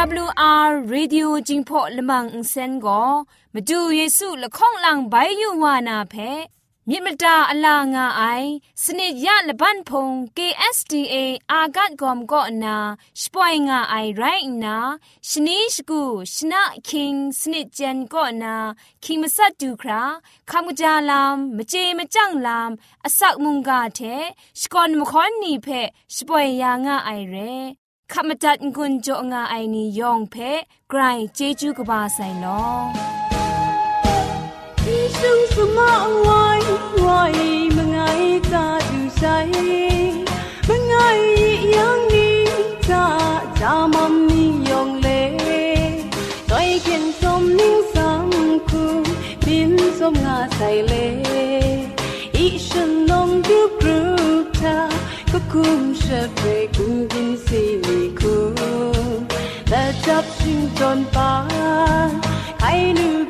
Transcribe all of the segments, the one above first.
AWR Radio จิงพอลมังอินเซนก็มาดูเยซูละข้องหลังใบยูวานาเพมิมตาอลางาไอสนิยะละบันพง KSTA อากัดกอมก็นาสปอยงาไอไรนาชนิชกูชนะคิงสนิจันก็นาคิงมัสัดดูคราคำกจาลามมเจมจังลามอสังาไอเร ขมจัดกุญจงาไอนียองเพไกรเจจูกบาไซนอมีซึ่งสมอไว้ไว้มื่อไงจะดูใสมื่อไงยังนี้ตาจามันนียองเลต้อยเข็นสมนิ่งสังคูบินสมงาไซเล่อีฉันนองดูกรูปเธอ kum she pe ku bin si ni ku la chap sing ton pa kai nu gai bet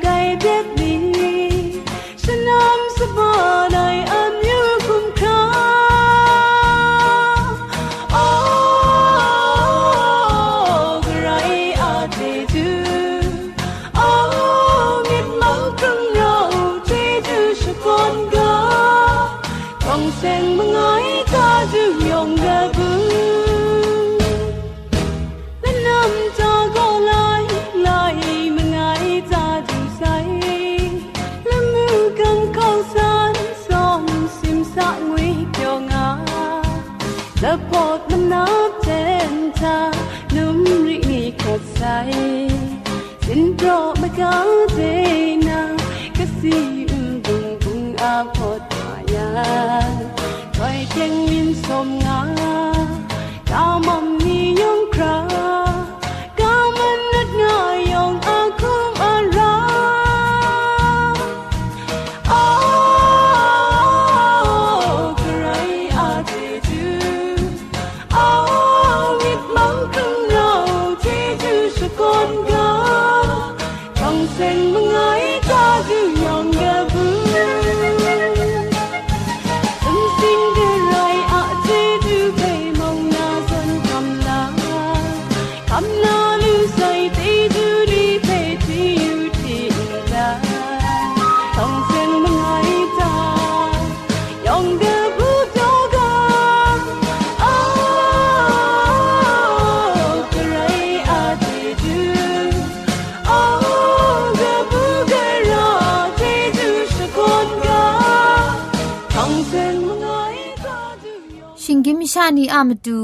ชิงกิมชานีอามตู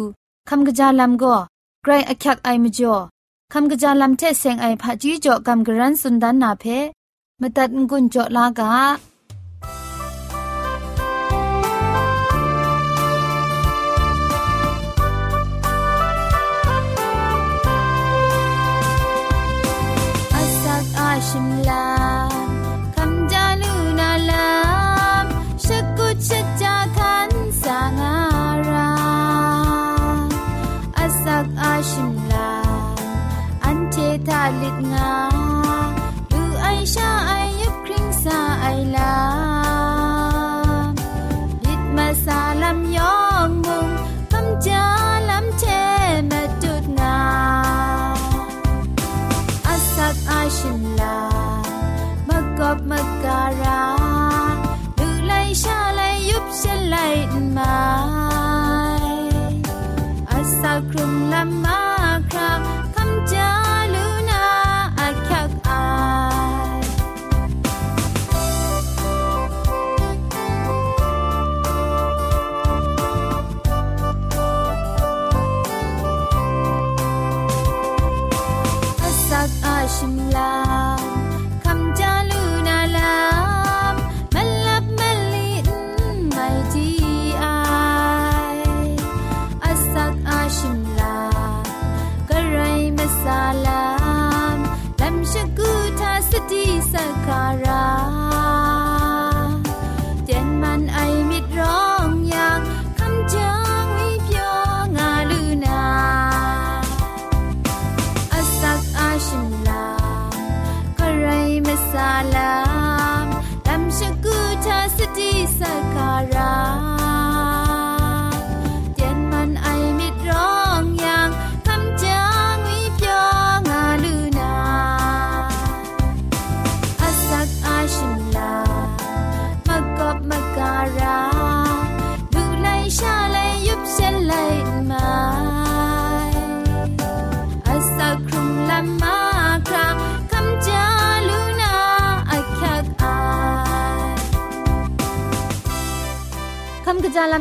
คำกะจาลัมก็ไกรอักยักไอมจ่อคำกะจาลัมเทเซงไอผาจีจ่อคำกระรันสุนดันนาเพมตัดงุนจ่อลากา ลิดงาดูไอชาไอยุบคริงสาไอลาลิดมาสาลำยองมุงคำจาลำเทมาจุดนา asak ashimla magop magara ก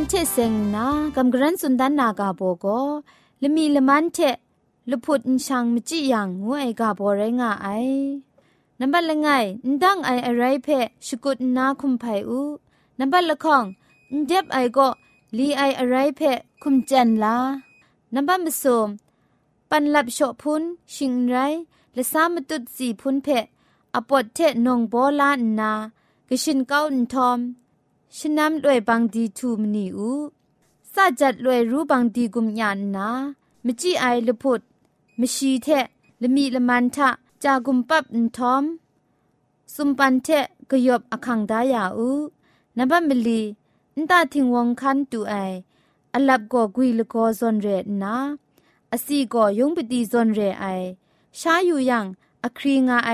มเชเซงนากำกรันสุนดันนากาโบโกละมีละมันเทลุพุดอินชังมจิยังงวยกาโบเรงาไอนับบัลละไงดังไออะไรเพชกุดนาคุมไพอูนับบัลละของเด็บไอก็ลีไออะไรเพคุมจันลานับบัลมสมปันลับโชพุนชิงไรและสามตุดสีพุนเพอปอดเทนงโบลานนากะชินเก้าอินทอม ฉันนำด้วยบางดีทูมนีอูซาจัดด้วยรู้บางดีกุมยานนามจีไอละพุดมชีเทละมีละมันทะจากุมปับอินทอมสุมปันเทกยบอคังดายาอูนบัมมลีนตาทิงวงคันตูไออลับก็กุยละก็ซอนเรนาอสีก็ยงปฏิซอนเรไอชาอยู่ยังอครีงาไอ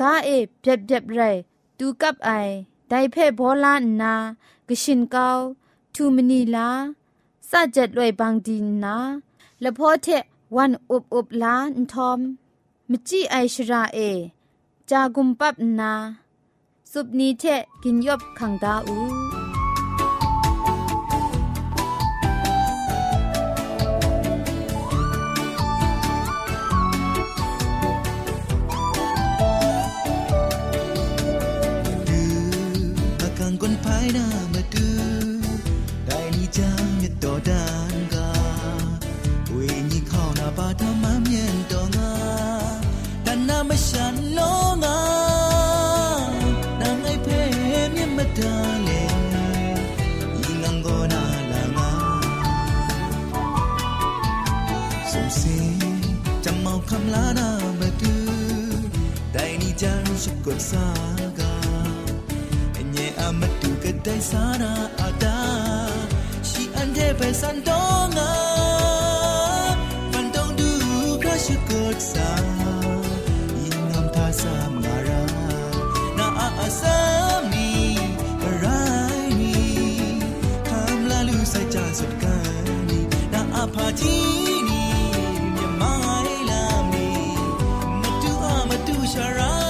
กาเอเบบเบบไรตูกับไอ ไดเพ่โบลานนากชินเกาทูมนีลาสะจัดด้วยบางดีนาละพอเทวันอุบอุบลานทอมมจีไอชราเอ จากุมปับนา สุบนีเทกินยบขังดาอู syukur saga. Nye amatu kedai sana ada. Si ande besandonga Pandong du syukur saga Inam tasa mengara Na aasami Berani Kam lalu saja sutkani Na apa jini Nyamai lami Matu amatu syarani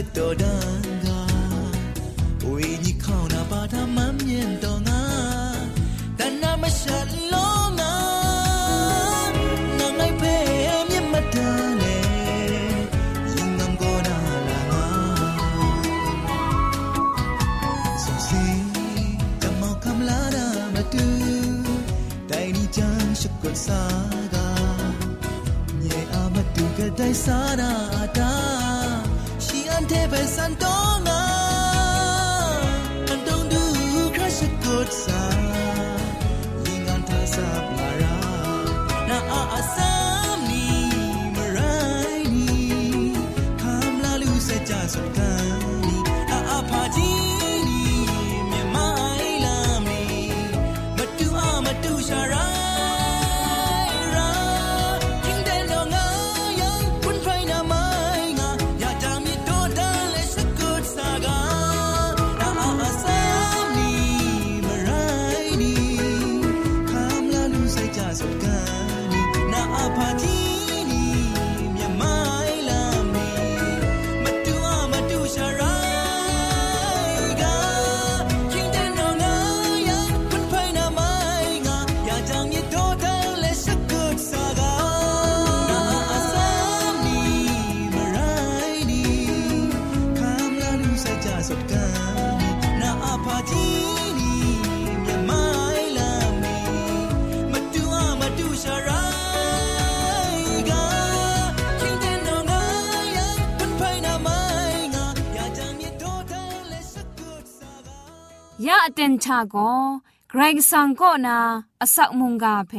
စ်တော်တန်ကဝေးကြီးခေါနာပါတာမမြင်တော့ငါတဏမရှာလုံးငါငါငိုက်ဖဲမြင်မတန်လေရင်ငမ်ကိုနာလာငါစုံစီကမောက်ကမလာရမတူတိုင်ဒီချမ်းရှုကစားကမြေအမတူကတိုင်စားတာတာ te ve el santo. าก็ไกรสังก็นาอสักมุงกาเพ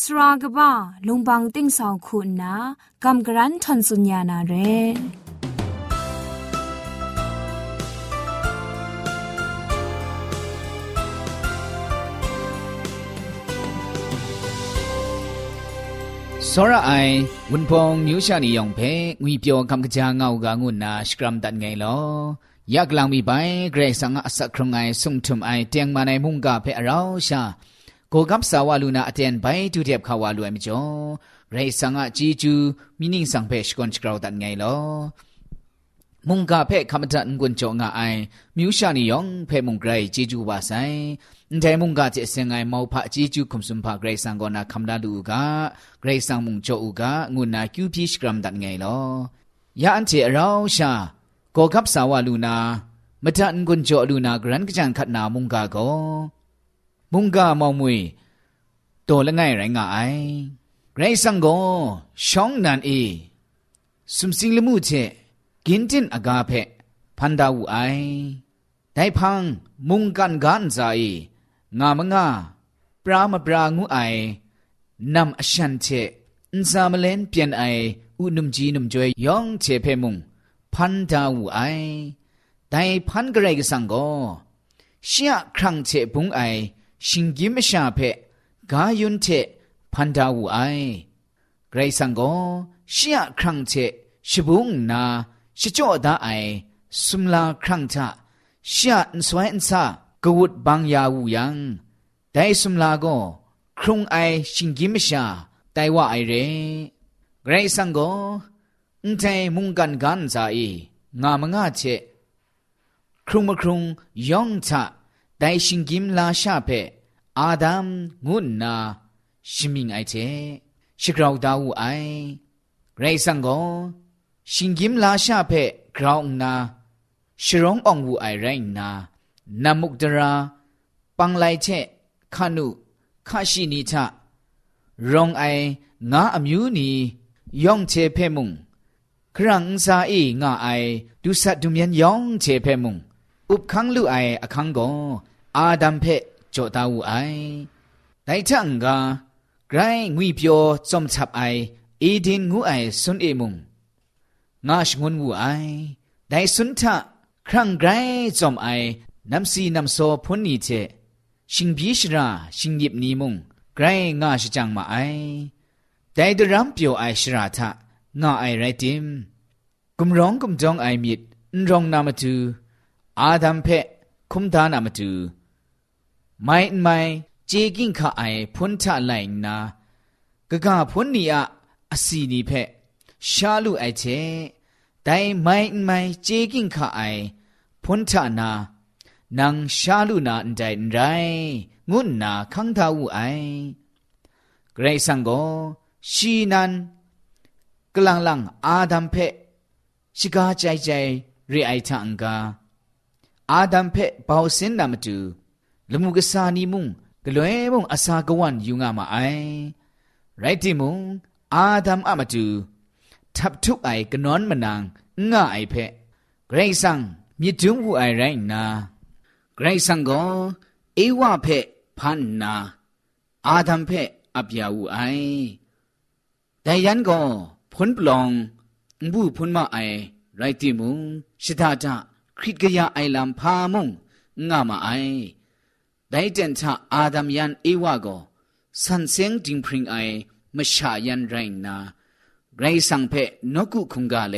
สรากบ้าลุงบังติ้งสองคุณนากำกรันทนสุญญานาเรစောရအိုင်ဝန်ဖုံမျိုးရှာနေရောင်ဖဲငွေပြောကံကကြာငောက်ကငုနာစကရမ်တန်ငယ်လော ယက်လောင်မီပိုင်ဂရေဆန်အစခရုံငိုင်ဆုံထုံအိုင်တຽງမနိုင်မုန်ကဖဲအရောရှာကိုကပ်ဆာဝလူနာအတန်ဘိုင်တူတဲ့ခါဝလူအမကျော်ဂရေဆန်အជីကျူမီနင်းဆောင်ဖဲရှကွန်စကရောတန်ငယ်လောမုန်ကဖဲခမတန်ကွန်ကျော်ငါအိုင်မြူရှာနေယောင်ဖဲမုန်ဂရေជីကျူပါဆိုင်แต่มุงกาจะเสียงไงมอพระจีจูคุมสุมพะเกรซังกอนาคำดาลูกาเกรซังมุงโจอูกางุนาคิวพีชกรัมดัดไงลอยาอันเจเราชาโกกับสาวาลูนามตันกุนโจ ลูนากรันกจังขัดนามุงกาโกมุงกามองมวยโตละไงไรงาไอเกรซังโกช่องนันเอสุมสิงละมูเจกินจินอากาเพพันดาวูไอได้พังมุงกันกันใจงามงาปรามปรางูไอนำอชันเชอินซามเลนเปียนไออุนุมจีนุมจวยยองเชเพมุง พันดาวูไอแต่พันกระไรก็สังก์เสียครั้งเจ็บุงไอชิงกิมชาเพกายุนเทพันดาวูไอกระไรสังก์เสียครั้งเจชิบุงนาชิจอดาไอสุมลาครั้งจะเสียนสวยนซากวุดบางยาวยังแต่สุมลาก็ครุงไอชิงกิมชาแต่ว่าไอเร่กระไรสังก์ န်တိုင်မုန်ကန်ကန်စာအေငါမငါချက်ခရုမခရုံယောင်ချဒိုင်ရှင်ကင်လာရှာဖဲအာဒမ်ငုနာရှမိငိုင်ချက်ရှကရောက်တာဝအိုင်ရိုင်ဆန်ကောရှင်ကင်လာရှာဖဲဂရောင်းနာရှရောင်းအောင်ဝအိုင်ရိုင်နာနမုဒရာပန်းလိုက်ချက်ခနုခရှိနီချရောင်းအိုင်ငါအမျိုးနီယောင်ချေဖဲမုန် ครั้งซาอีง่าไอดูสัตดุมยันยองเชเพมุงอุบคังลูไออคังโกอาดัมเพจจตาวูไอไดทังกาไกรงุยเปียวจอมฉับไออีดินงูไอสุนเอมุงงาชงุนวูไอไดสุนทะครั้งไกรจอมไอนำซีนำโซพุนนีเจชิงบีชราชิงยิบนีมุงไกรงาชจังมาไอไดดรัมเปียวไอชราทะ งาไอไรติมกุมร้องกุมจองไอมิดนรองนามาตูอาดัมเพคุมทานามาตูไม่ไม่เจกิงข้าไอพ้นทะไลนากะกาพ้นนี้อะอสีนี้เพชาลูไอเจแต่ไม่ไม่เจกิงข้าไอพุนทานานังชาลูนาอันใดไรงุนนาคังทาวูไอเกรซังโกชีนัน กลังลังอาดัมเพชิกาใจใจเรไอทังกาอาดัมเพเบาสินนามตูลมุกสานีมุงกลวยมุงอาสากวันยูงามาไอไรติมุงอาดัมอามาตูทับทุกไอกนอนมนางง่าไอเพเกรซังမြစ်တွင်းဟုအိုင်ရိုင်းနာဂရိတ်ဆန်ကိုအေဝဖက်ဖန်နာအာဒမ်ဖက်အပြာဟုအိုင်ဒိုင်ယန်ကို พ้นปลองบุพ้นมาไอไรติมุงชิดาจาคริตกยาไอลำพามุงงามาไอได้เจนชาอาดัมยันเอวาโกสันเซงจิงพริงไอมชายันไรนาไรสังเพนกุคุงกาเล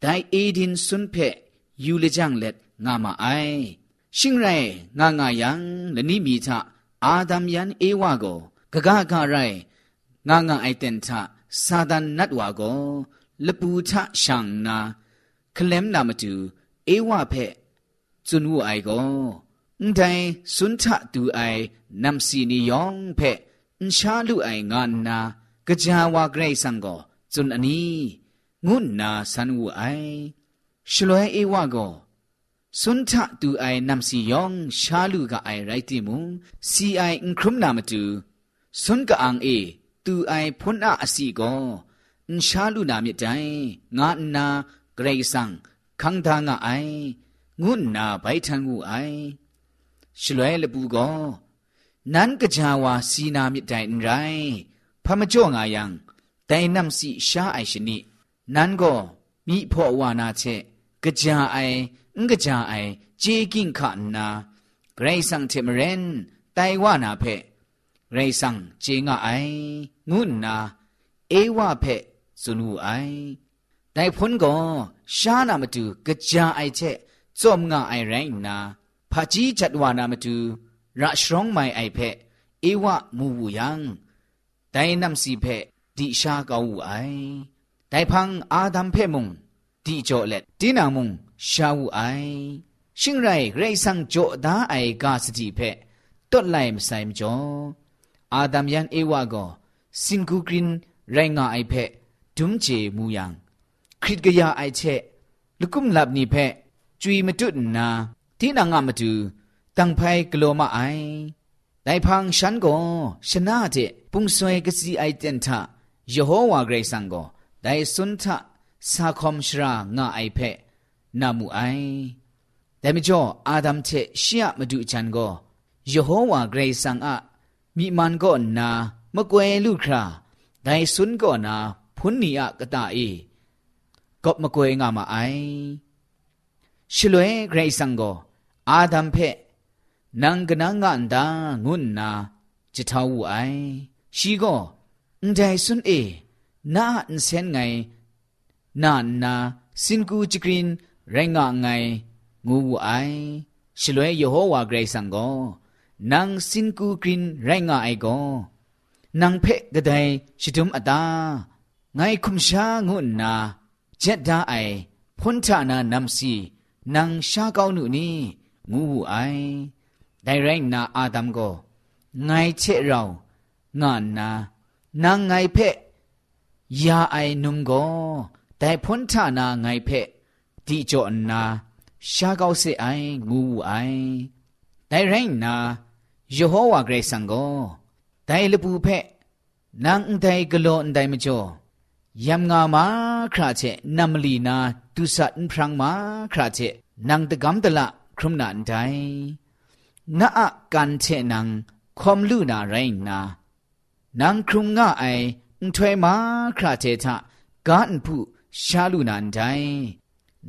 ได้เอดินสุนเพยูเลจังเลงามาไอชิงไรงางายังและนิมีทาอาดัมยันเอวาโกกะกะกะไรงางาไอเตนทา စာဒန်နတ်ဝါကောလပူချရှန်နာကလမ်နာမတူအေဝဖက်ဇွန်ဝအိုင်ကောအန်တိုင်းစွန်ချတူအိုင်နမ်စီနီယောင်ဖက်အန်ရှာလူအိုင်ငါနာကကြာဝါဂရိတ်ဆန်ကောဇွန်အနီငုနာဆန်ဝအိုင်ရှလွဲအေဝကောစွန်ချတူအိုင်နမ်စီယောင်ရှာလူကအိုင်ရိုက်တိမူစီအိုင်အန်ခရုမနာမတူစွန်ကအန်အေ သူအိုင်ဖွန်းအအစီကောအန်ရှာလူနာမြတိုင်ငါနာဂရိဆန်ခန်းသာငါအိုင်ငုနာဘိုင်ထန်ငုအိုင်ရှလွဲလပူကောနန်ကကြဝါစီနာမြတိုင်ရိုင်းဖမကြော့ငါယံတိုင်နမ်စီရှာအိုင်ရှင်နိနန်ကောမိဖို့ဝါနာချက်ကြာအိုင်ငကြာအိုင်ဂျေကင်ခနာဂရိဆန်တေမရန်တိုင်ဝါနာဖဲဂရိဆန်ဂျေငါအိုင် ငုနာအေဝဖက်ဇုန်ဟုအိုင်ဒိုင်ဖုန်ကောရှာနာမတူကြာအိုက်ချက်ဇော့မငါအိုင်ရိုင်းနာဖာကြီးချတ်ဝါနာမတူရရှရောင်းမိုင်အိုက်ဖက်အေဝမူဝူယံဒိုင်နမ်စီဖက်ဒီရှာကောင်းဟုအိုင်ဒိုင်ဖန်အာဒမ်ဖက်မုံဒီကြော့လက်တင်းနာမုံရှာဟုအိုင်ရှင်ရိုင်ဂရိတ်ဆန်ကြော့သားအိုင်ကာစတိဖက်တွတ်လိုက်မဆိုင်မကျော်အာဒမ်ယန်အေဝါကော งจ่อดาไอกาสติเพต้นไลมไซมจ่ออาดัมยันเอวะก็สิงกูกรินไรงาไอเพดุมเจมูยังคริตกยาไอเชลุกุมลับนี่เพจุยมตุนนาที่นางามาดูตังไพกลัวมาไอไดพังฉันก็ชนะเจปุงสวยกสีไอเตนทะยโฮวาเกรซังก็ไดสุนทะสาคอมชรางาไอเพนามูไอแต่ไม่จ่ออาดัมเทเชียมาดูฉันก็ยโฮวาเกรซังอะมีมันก็นา มะกวยลูกคราไดสุนก็นาพุนนีอะกะตาเอกบมะกวยงามาไอชลวยเกรซังก็อาดัมเพนังกนังกันดางุนนาจิตาวไอชีก็อันใจสุนเอนาอันเซนไงนานนาสินกูจิกรินไรงะไงงูไอชลวยยโฮวาเกรซังก็นังสินกูกรินไรงะไอก็ นังเพกะไดชิตุมอตาไงคุมชางุนนาเจ็ดดาไอพุนทานานำสีนังชาเกาหนูนี่งูไอได้แรงนาอาดัมก็ไงเชเรางานนานางไงเพะยาไอนุมก็แต่พ้นทานาไงเพะดีจอนนาชาเกาเสไองูไอได้แรงนายโฮวาเกรซังก็ ได้ลบูเพนางได้กโลนได้มจ่อยำงามาคราเชนัมลีนาตุสันพรังมาคราเชนังตะกำตะละครุมนันไดนาอะกันเชนังคอมลูนาไรนานังครุมงาไอถวยมาคราเชทะกานผู้ชาลูนันได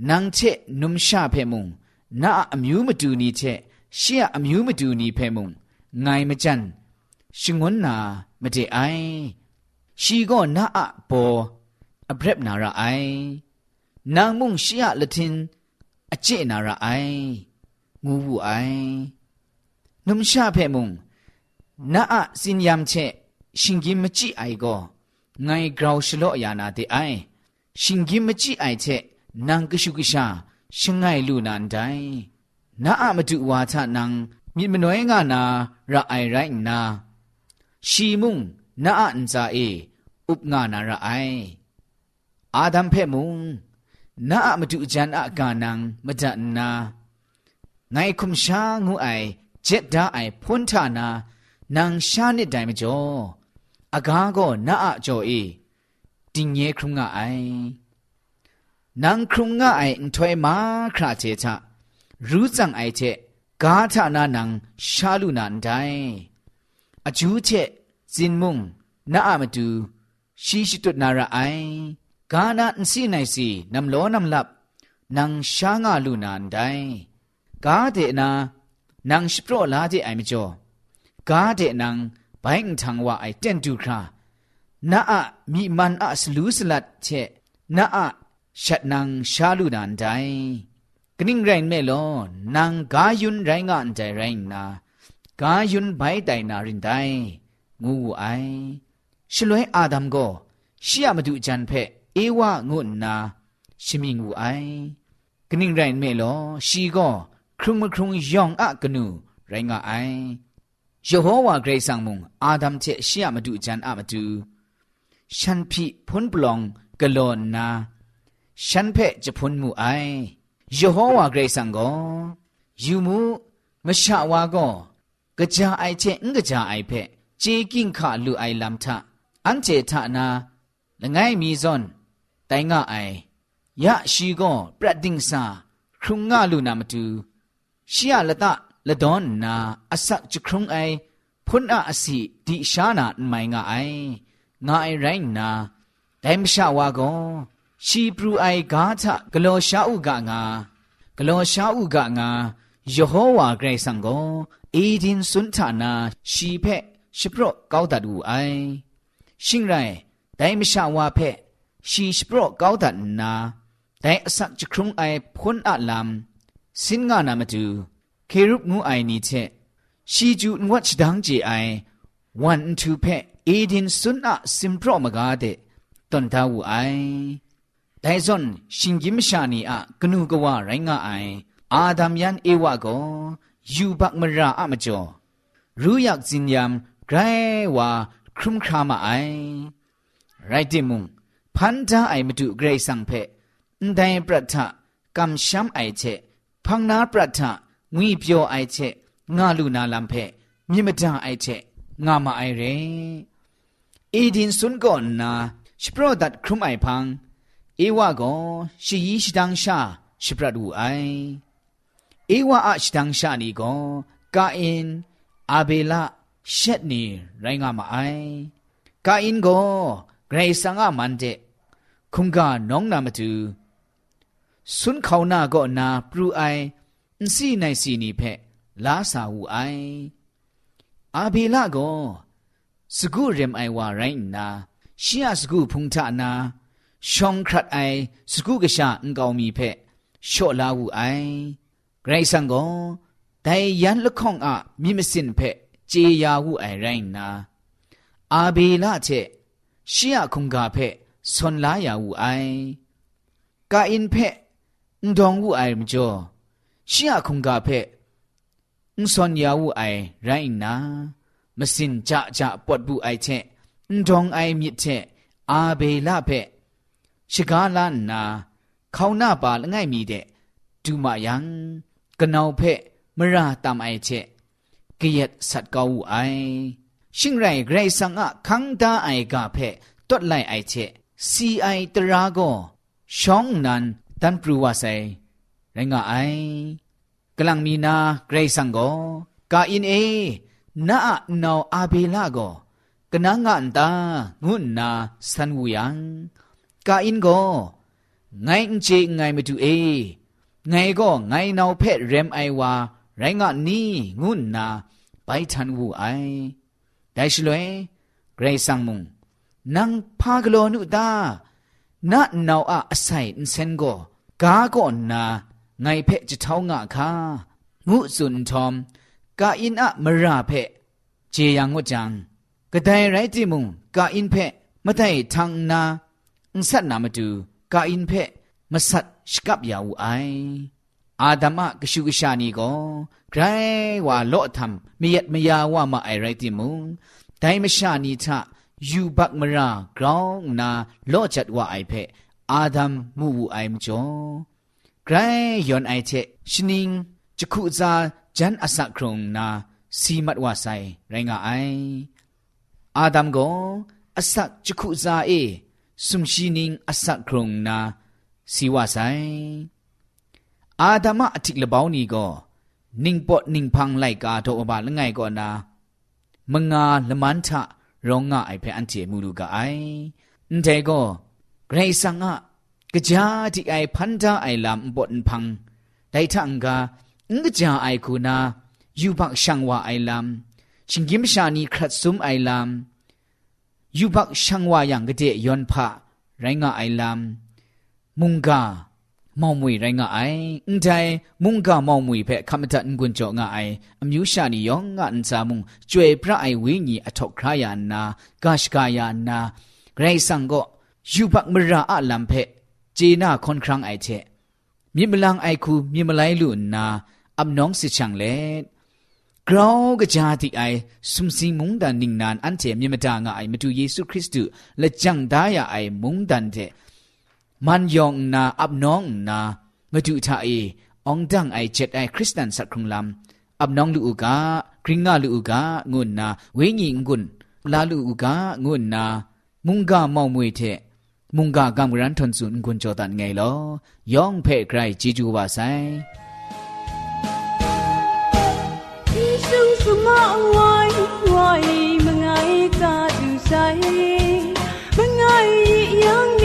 นังเชนุมชาเพมุงนาอมิวมาดูนีเชเชียอมิวมาดูนีเพมุงไงมจัน ရှငွန်းနာမတေအိုင်ရှီကောနာအပေါ်အပရက်နာရအိုင်နန်မုန်ရှီယလတင်အကျိနာရအိုင်ငူဘူးအိုင်နုံရှာဖဲမုန်နာအစင်ယမ်ချက်ရှင်ကြီးမကြည့်အိုင်ကောငိုင်ဂရောင်ရှလော့အယာနာတေအိုင်ရှင်ကြီးမကြည့်အိုင်ချက်နန်ကရှုကရှာရှင်ငိုင်လူနန်တိုင်းနာအမတူဝါချနန်မြင့်မနွဲငါနာရအိုင်ရိုင်နာ ชีมุงนาอันซาเอ อุปงานาระไอ อาดัมเพมุงนาอมดุจันอากานังมดันนาไงคุมชางูไอ เจ็ดดาไอพุนทานา นางชาเนตไดมจ่ออากาโก็นาอจอเอติงเยครุงงไอนางครุงงไออันทอยมาคราเจทะรู้จังไอเจกาทานานางชาลุนันได อจูเจจินมุงนาอะมาดูชีชิตุนาระไอกานาอินสีไนสีนำโลนำลับนางช้างาลูนานไดกาเดนานางสโปรลาเดไอมจ่อกาเดนางไปงทังว่าไอเตนดูครานาอะมีมันอะสลูสลัดเชนา กายุนไรงานใจไรนากายุนไปไดนารินไดงูไอชลวยอาดัมโกရှိยมาดูจันเพเอวะงุนนาชิมิงูไอกนิ่งไรเมลอชีก็ครุงมครุงยองอะกนูไรงะไอยโฮวาเกรซังมุงอาดัมเจရှိยมาดูจันอะมาดูฉันพิพุนปลองกะลอนนาฉันเพจะพุนมูไอยโฮวาเกรซังก็ยูมูมชะวาก็ กะจาไอเจงกะจาไอเพเจกิงคะลุไอลัมทะอันเจทะนาละไงมีซอนไตงะไอยะชีกอนปรัดดิงสาครุงงะลุนามตุชิยะละตะละดอนนาอัสักจครุงไอพุนอะอสิดิชานาไมงะไองะไอไรนาไดมชะวากอนชีปรูไอกาทะกะโลชาอุกะงากะโลชาอุกะงา ยโฮวาเกรซังโกเอดินสุนทานาชีเพชิปรก้าวตัดอูไอชิงไรแต่ไม่ชาวาเพชีชิปรก้าวตัดนาแต่สักจะครุงไอพ้นอาลามสินงานามาดูเครุปงูไอนี้เชชีจูนวัดดังเจไอวันทูเพเอดินสุนอะสิมพรมกาเดตอนทาวไอแต่ส่วนชิงกิมชานีอะกนูกว่าไรงาไอ อาดัมยันเอวะกอยูบักมราอะมจอรู้อยากจินยามไกรวาครุมครามาไอไรติมุงพันธะไอมตุเกรสังเพได้ปรัทะกำช้ำไอเชพังนาปรัทะงุยเปียวไอเชงาลูนาลัมเพมิมดาไอเชงามาไอเรอีดินสุนก่อนนาชโปรดัดครุมไอพังเอวะกอชิยิชดังชาชิปรัดูไอ ဧဝအရှတန်ရှာနီကောကာအင်အဘေလရှက်နီရိုင်းကမအိုင်ကာအင်ကောဂရေဆန်ကမန်တဲ့ခုံကနောင်းနာမတူဆွန်းခေါနာကောနာပရူအိုင်အန်စီနိုင်စီနီဖက်လာစာဝူအိုင်အဘေလကောစကုရမ်အိုင်ဝါရိုင်းနာရှီယစကုဖုန်ထနာရှောင်းခရတ်အိုင်စကုကရှာအန်ကောင်မီဖက်ရှော့လာဝူအိုင် งกาวมีเพชอลาวูไอไกรสังก็แต่ยันละข้องอะมีมสินเพเจียาวูไอไรนาอาเบละเชชียคุงกาเพสนลายาวูไอกาอินเพงดองวูไอมจ่อชียคุงกาเพอุซอนยาวูไอไรนามสินจะจะปวดบุไอเชอุดองไอมิเชอาเบลาเพชิกาลานนาเขาหน้าปาละง่ายมีเดดูมายัง ကနောဖဲမရာတမ်အိုင်ချက်ကိယက်ဆတ်ကောဝအိုင်ရှင်းရိုင်ဂရိတ်ဆန်ငါခန်းတာအိုင်ကဖဲတွတ်လိုက်အိုင်ချက်စီအိုင်တရာကောရှောင်းနန်တန်ကရူဝဆိုင်ရင်ငါအိုင်ကလန်မီနာဂရိတ်ဆန်ကောကာအင်းအေနာနောအာဘေလာကောကနငါန်တာငုနာဆန်ဝူယံကာအင်းကောငိုင်းချေငိုင်းမတူအေ บลาโกกนางกาอินโกไงเจไงมาเอไงก็ไงนาวเพชรเรมไอวาไรงะนี่งุนนาไปทันวูไอได้ชลวยเกรซังมุงนังพากโลนุตานาหนาวอะไซอินเซนโกกาโกนาไงเพจะเท่างะคางูสุนทอมกาอินอะมราเพเจยังงจังกระไดไรติมุงกาอินเพมะได้ทางนาอุสัตนามาดูกาอินเพมะสัต สกับยาวไออาดัมะกชุกชานีก็ไกรว่าโลทำมียัดมยาว่ามาไอไรติมุงไดมชานีทะยูบักมรากรองนาโลจัดว่าไอเพอาดัมมูไอมจ่อไกรยอนไอเทชนิงจะคุจาจันอสักครงนาสีมัดว่าไซไรงาไออาดัมโกอสักจะคุจาเอสุมชีนิงอสักครงนา สีว่าไซอาดัมะอติกละบาวนี้ก็นิ่งปอนิ่งพังไลกาโตอบาละไงก็นามงาละมันทะรองงาไอเพอันเจมูลูกาไออันเทก็เกรซังอะกะจาที่ไอพันธาไอลำบนพังไดทังกางกะจาไอคูนายูบักช่างวาไอลำชิงกิมชานีครัดซุมไอลำยูบักช่างวาอย่างกะเดยอนพะไรงาไอลำ มุงกามองมวยไรงาไออุนไทมุงกามองมวยเพคำตันกุนจงาไออมิวชานียองงาอันซามุงจวยพระไอวิญีอทอกครายานากาชกายานาไกรสังก็ยูบักมราอะลัมเพเจนาคอนครังไอเทมีมลังไอคูมีมไลลุนนาอับน้องสิชังเลกราวกะจาติไอสุมสิมุงดันนิงนานอันเทมีมดางไอมาดูเยซูคริสต์และจังดายาไอมุงดันเท มันยองนาอับน้องนามาดูทาเอองดังไอเจ็ดไอคริสตันสักครุงลำอับน้องลูกกากริงงาลูกกางุนนาเวงิงกุนลาลูกกางุนนา มุงกาเมามวยเทมุงกากำรันทนสุนกุนจอตันไงลอยองเพ่ใครจีจูวาไซไงไงยัง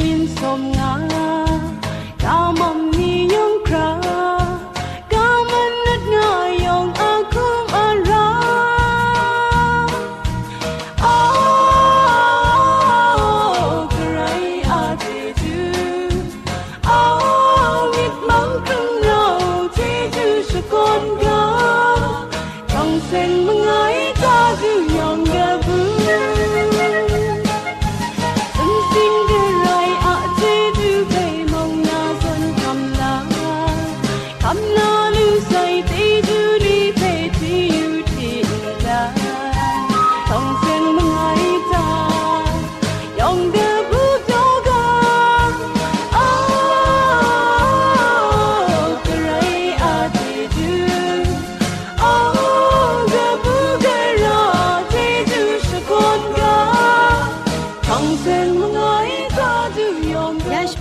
មានសំងាកាមុំ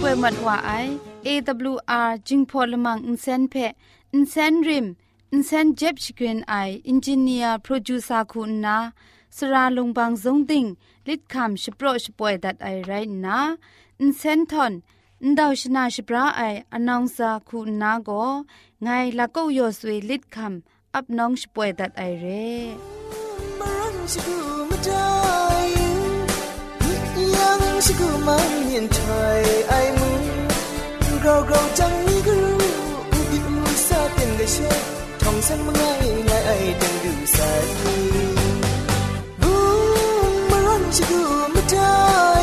วยมัดว่าไอ AWR จิงพอลมังอินเซนเพอินเซนริมอินเซนเจ็บชกรีนไออินจิเนียร์โปรดิวซาคุณนาสราลงบางสงติงลิดคำชโปรชป่วยดัดไอไรนะอินเซนทอนอินดาวชนาชปราไออนองซาคุณนาโกไงละก็ยอสวยลิดคำอับน้องชป่วยดัดไอเร่ เราเราจังนี้ก็รู้อุบิอุซาเป็นได้เชื่อท่องสันมาง่ายงายไอเดังดูสายบูมมารันชิกูมาได้